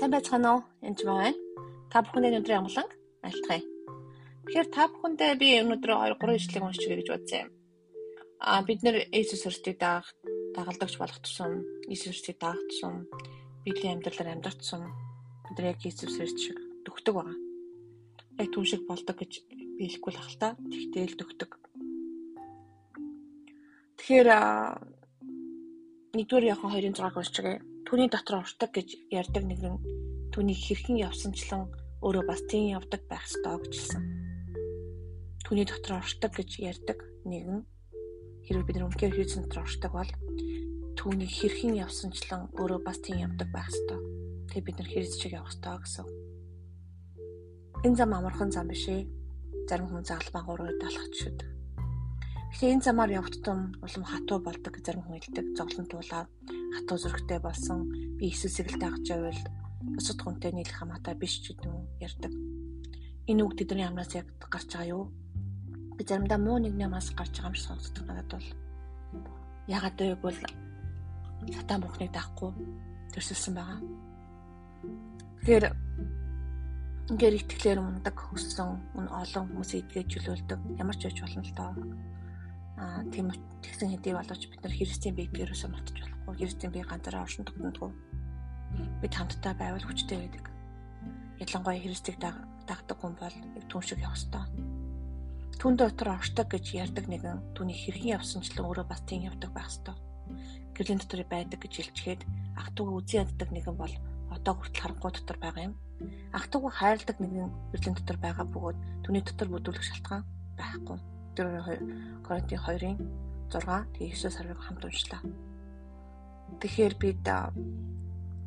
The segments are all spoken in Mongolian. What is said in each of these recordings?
Сайн байцгаана уу? Энд байна. Та бүхэнд өнөөдөр ямглан айлтгая. Тэгэхээр та бүхэндээ би өнөөдөр 2 3 ишлэгийг уншиж өгье гэж бодсон юм. Аа бид нэр Иесус Христийг даах дагалдагч болох тусам, Иесус Христийг даах тусам, бидний амьдралаар амьдрах тусам бид нар яг Иесус Христ шиг дөхдөг байгаа. Яг түн шиг болдог гэж би хэлэхгүй л ахalta. Тэгтэл дөхдөг. Тэгэхээр нэгдүгээр яхан 2-6-ыг уншиж байгаа түүний дотор уртаг гэж ярьдаг нэгэн түүнийг хэрхэн явсанчлан өөрөө бас тийм явдаг байх ёстой гэж хэлсэн. Түүний дотор уртаг гэж ярьдаг нэгэн хэрвээ бид үнэхээр Христ дотор уртаг бол түүнийг хэрхэн явсанчлан өөрөө бас тийм явдаг байх ёстой. Тэгээ бид нар Христ шиг явах ёстой гэсэн. Энэ зам амархан зам биш ээ. Зарим хүн загалмаа гурваар далах шүү дээ. Тэгэхээр энэ замаар явхад тун улам хатуу болдог зарим хүн хэлдэг. Зоглон туулаад хатуу зөрөгтэй болсон би Иесусыг л дагж байвал бусад хүнтэй нийлэх хамаатай биш ч гэдэг юм ярьдаг. Энэ үг тэдний амнаас яг гарч байгаа юу? Би заримдаа муу нэгний амнаас гарч байгаа юм шиг сонсдог надад бол. Ягаад вэ гэвэл сатан бурхныг даахгүй төрсөлсөн байгаа. Тэгэхээр ингээд итгэлээр ундаг хөссөн өн олон хүмүүс идгээд чөлөөлдөг ямар ч байж болно л доо Аа тийм тэгсэн хэдий боловч бид нар Христийн биеийг ерөөсөө мартаж болохгүй. Христийн бие ганцаараа оршин тогтнодгүй. Бид хамтдаа байвал хүчтэй байдаг. Ялангуяа Христийг дагдаг хүн бол яг түн шиг явах ёстой. Түн дотор оршдог гэж ярьдаг нэгэн түүний хэрхэн явсанчлан өөрөө бас тийм явдаг байх ёстой. Гэрлийн дотор байдаг гэж хэлчихэд ах トゥ үзий яддаг нэгэн бол одоо хүртэл харахгүй дотор байгаа юм. Ах トゥ хайрладаг нэгэн гэрлийн дотор байгаа бөгөөд түүний дотор бүдүүлэх шалтгаан байхгүй дөрөв Коринтын 2-ын 6 тэгээ 9 сарыг хамт уншлаа. Тэгэхээр бид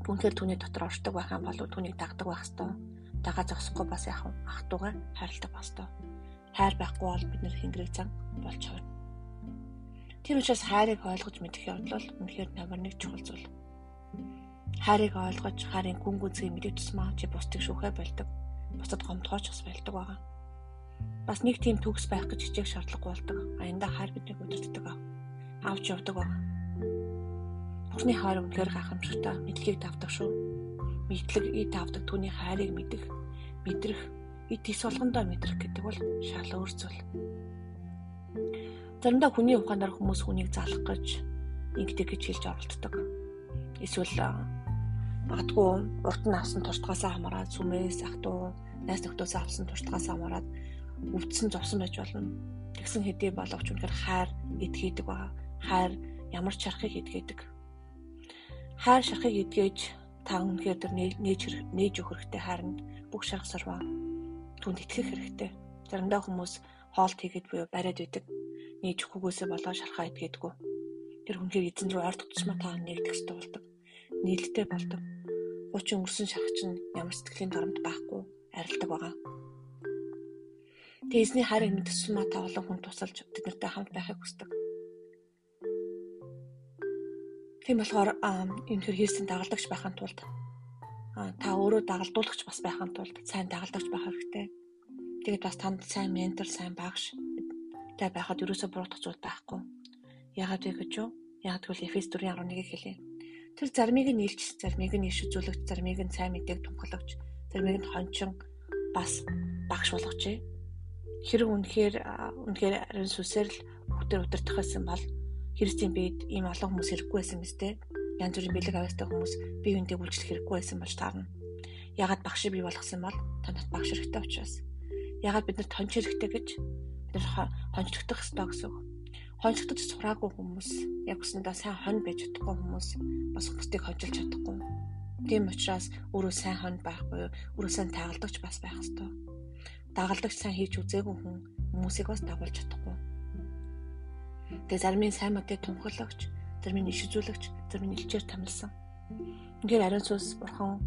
бүнхээр түүний дотор оршдог байх юм бол түүнийг дагдаг байх хэвээр дагаа зогсохгүй бас яах вэ? Ах トゥ га хайрладаг байх хэвээр. Хайр байхгүй бол бид нэр хэнгэрэг зам болж хувирна. Тэр учраас хайрыг ойлгож мэдэх явдал үнэхээр номер 1 чухал зүйл. Хайрыг ойлгож хайрын гүн гүнзгий мэдэх тусмаа чи бусдыг шүүхэ болдог. Бусдад гомдгооч бас болдог байгаа бас нэг тийм төгс байх гэж хичээх шаардлагагүй болдог. Аянда хайр биднийг удирддаг. Авч явдаг баг. Бурхны хайр үнэхээр гайхамшигтай. Мэдлэгийг давдаг шүү. Мэдлэг ий давдаг түүний хайрыг мэдэх, мэдрэх, ий тис болгондоо мэдрэх гэдэг бол шал өөр зүйл. Заримдаа хүний ухаанаар хүмүүс хүнийг залах гэж ингэдэг гэж хэлж оролддог. Эсвэл магадгүй урт нь авсан туршлагаасаа хамаараад сүмээс ахтуу найс нөхдөсөө авсан туршлагаасаа хамаараад өвдсөн зовсон байж болно. Тэгсэн хэдий боловч үнэхээр хайр эдгээдэг байгаа. Хайр ямар ч шарахыг эдгээдэг. Хайр шарахыг эдгээж та үнэхээр тэр нээж нээж өгөх хэрэгтэй хайранд бүх шарах сарваа түнд итгэх хэрэгтэй. Заримдаа хүмүүс хоолт хийгээд буюу бариад байдаг. Нээж өгөхгүйсээ болоо шарахаа эдгээдэггүй. Тэр үнэхээр эзэн рүү ойр тутасмаа та нэгдэх хэрэгтэй болдог. Нийлдэхтэй болдог. Хуучин өнгөрсөн шарах чинь ямар сэтгэлийн дарамт байхгүй арилдаг байгаа. Тэгээ эзний хайрыг мэдсэн маа та олон хүн тусалж тэднэртэй хамт байхыг хүсдэг. Тийм болохоор энэ христийн дагалдагч байхын тулд та өөрөө дагалдуулагч бас байхын тулд сайн дагалдагч байх хэрэгтэй. Тэгээд бас танд сайн ментор, сайн багш та байхад ерөөсөө буруутгах зүйл байхгүй. Яагаад вэ гэж юу? Яагаад гэвэл Эфес 4:11-ийг хэлээ. Тэр зармыг нь илч, зармыг нь иш үзүүлэгч, зармыг нь сайн мэдээг тунхлагч, зармыг нь хончин бас багш болгочээ хэрэг үнэхээр үнэхээр ариун сүсээр л бүгдээр удирдах байсан бол Христийн биед ийм олон хүмүүс хэрэггүй байсан мэт те. Янз бүрийн бэлэг авьяастай хүмүүс бие биендээ үйлчлэх хэрэггүй байсан болж таарна. Ягаад багш бий болгосон бол танад багш хэрэгтэй учраас. Ягаад бид нар тонч хэрэгтэй гэж бид нар хончлогдох ёстой гэсэн үг. Хончлогдож сураагүй хүмүүс яг үсэндээ сайн хон байж чадахгүй хүмүүс бас хүмүүсийг хонжилж чадахгүй. Тийм учраас өөрөө сайн хон байх буюу өөрөө сайн таагалдагч бас байх ёстой дагалдагч сайн хийж үзээгүй хүн хүмүүсийг бас дагуулж чадахгүй. Тэгээ зарим нь сайн модыг тунхаглагч, зарим нь иш үзүүлэгч, зарим нь илчээр тамилсан. Үнэхээр ариун сүнс бурхан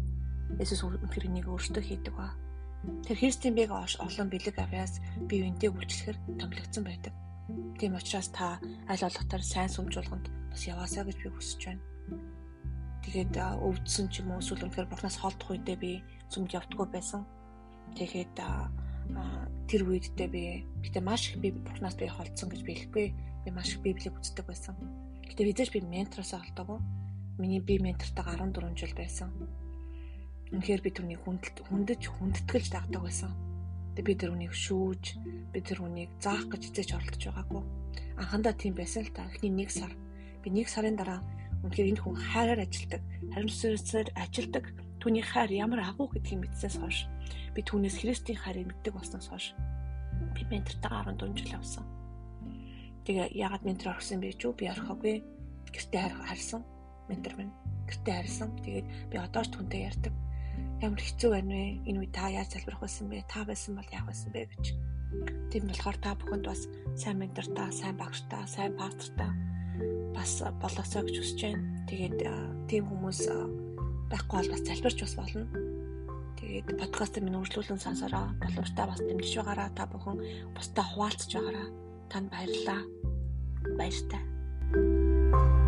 Есүс үнэхээр энийг өөртөө хийдэг ба. Тэр Христийн бийг олон бэлэг авяас бие биентэй үйлчлэхэр томилогдсон байдаг. Тийм учраас та аль болохтаар сайн сүмжуулганд бас яваасаа гэж би хүсэж байна. Тэгээд өвдсөн ч юм уу эсвэл үнэхээр бурхнаас холдох үедээ би сүмд явдггүй байсан. Тэгээд тэр үедээ би гэтээ маш их би бурхнаас би холдсон гэж би хэлэхгүй. Би маш их библийг үздэг байсан. Гэтээ хизээч би ментороос олдоогүй. Миний би ментортойгоо 14 жил байсан. Үнэхээр би түүнийг хүндэж хүндэтгэж дагдаг байсан. Тэг би тэрүүнийг шүүж, би тэрүүнийг заах гэж эзэж оролдож байгаагүй. Анхандаа тийм байсан л та. Эхний нэг сар. Би нэг сарын дараа үнэхээр энэ хүн хайраар ажилдаг, харимсалсаар ажилдаг. Түүний хайр ямар агуу гэдгийг мэдсээс хойш би түүнээс Христийн хайрыг мэддэг болсноос хойш би ментортойгоо 14 жил явсан. Тэгээ ягаад ментор орсон бэ ч үү? Би орхоогүй. Гэртээ харсан. Ментор минь гэртээ харсан. Тэгээд би одоо ч түнтэй ярьдаг ямар хэцүү байна вэ? Энэ үе та яаж залбирах байсан бэ? Та байсан бол яах байсан бэ гэж. Тийм болохоор та бүхэнд бас сайн ментортаа, сайн багштаа, сайн пастортаа бас болоосоо гэж хүсэж байна. Тэгээд тийм хүмүүс байхгүй бол бас залбирч бас болно. Тэгээд подкастыг минь үргэлжлүүлэн сонсороо. Боломжтой бас дэмжиж байгаараа та бүхэн бусдаа хуваалцж байгаараа танд баярлалаа. Баяртай. thank you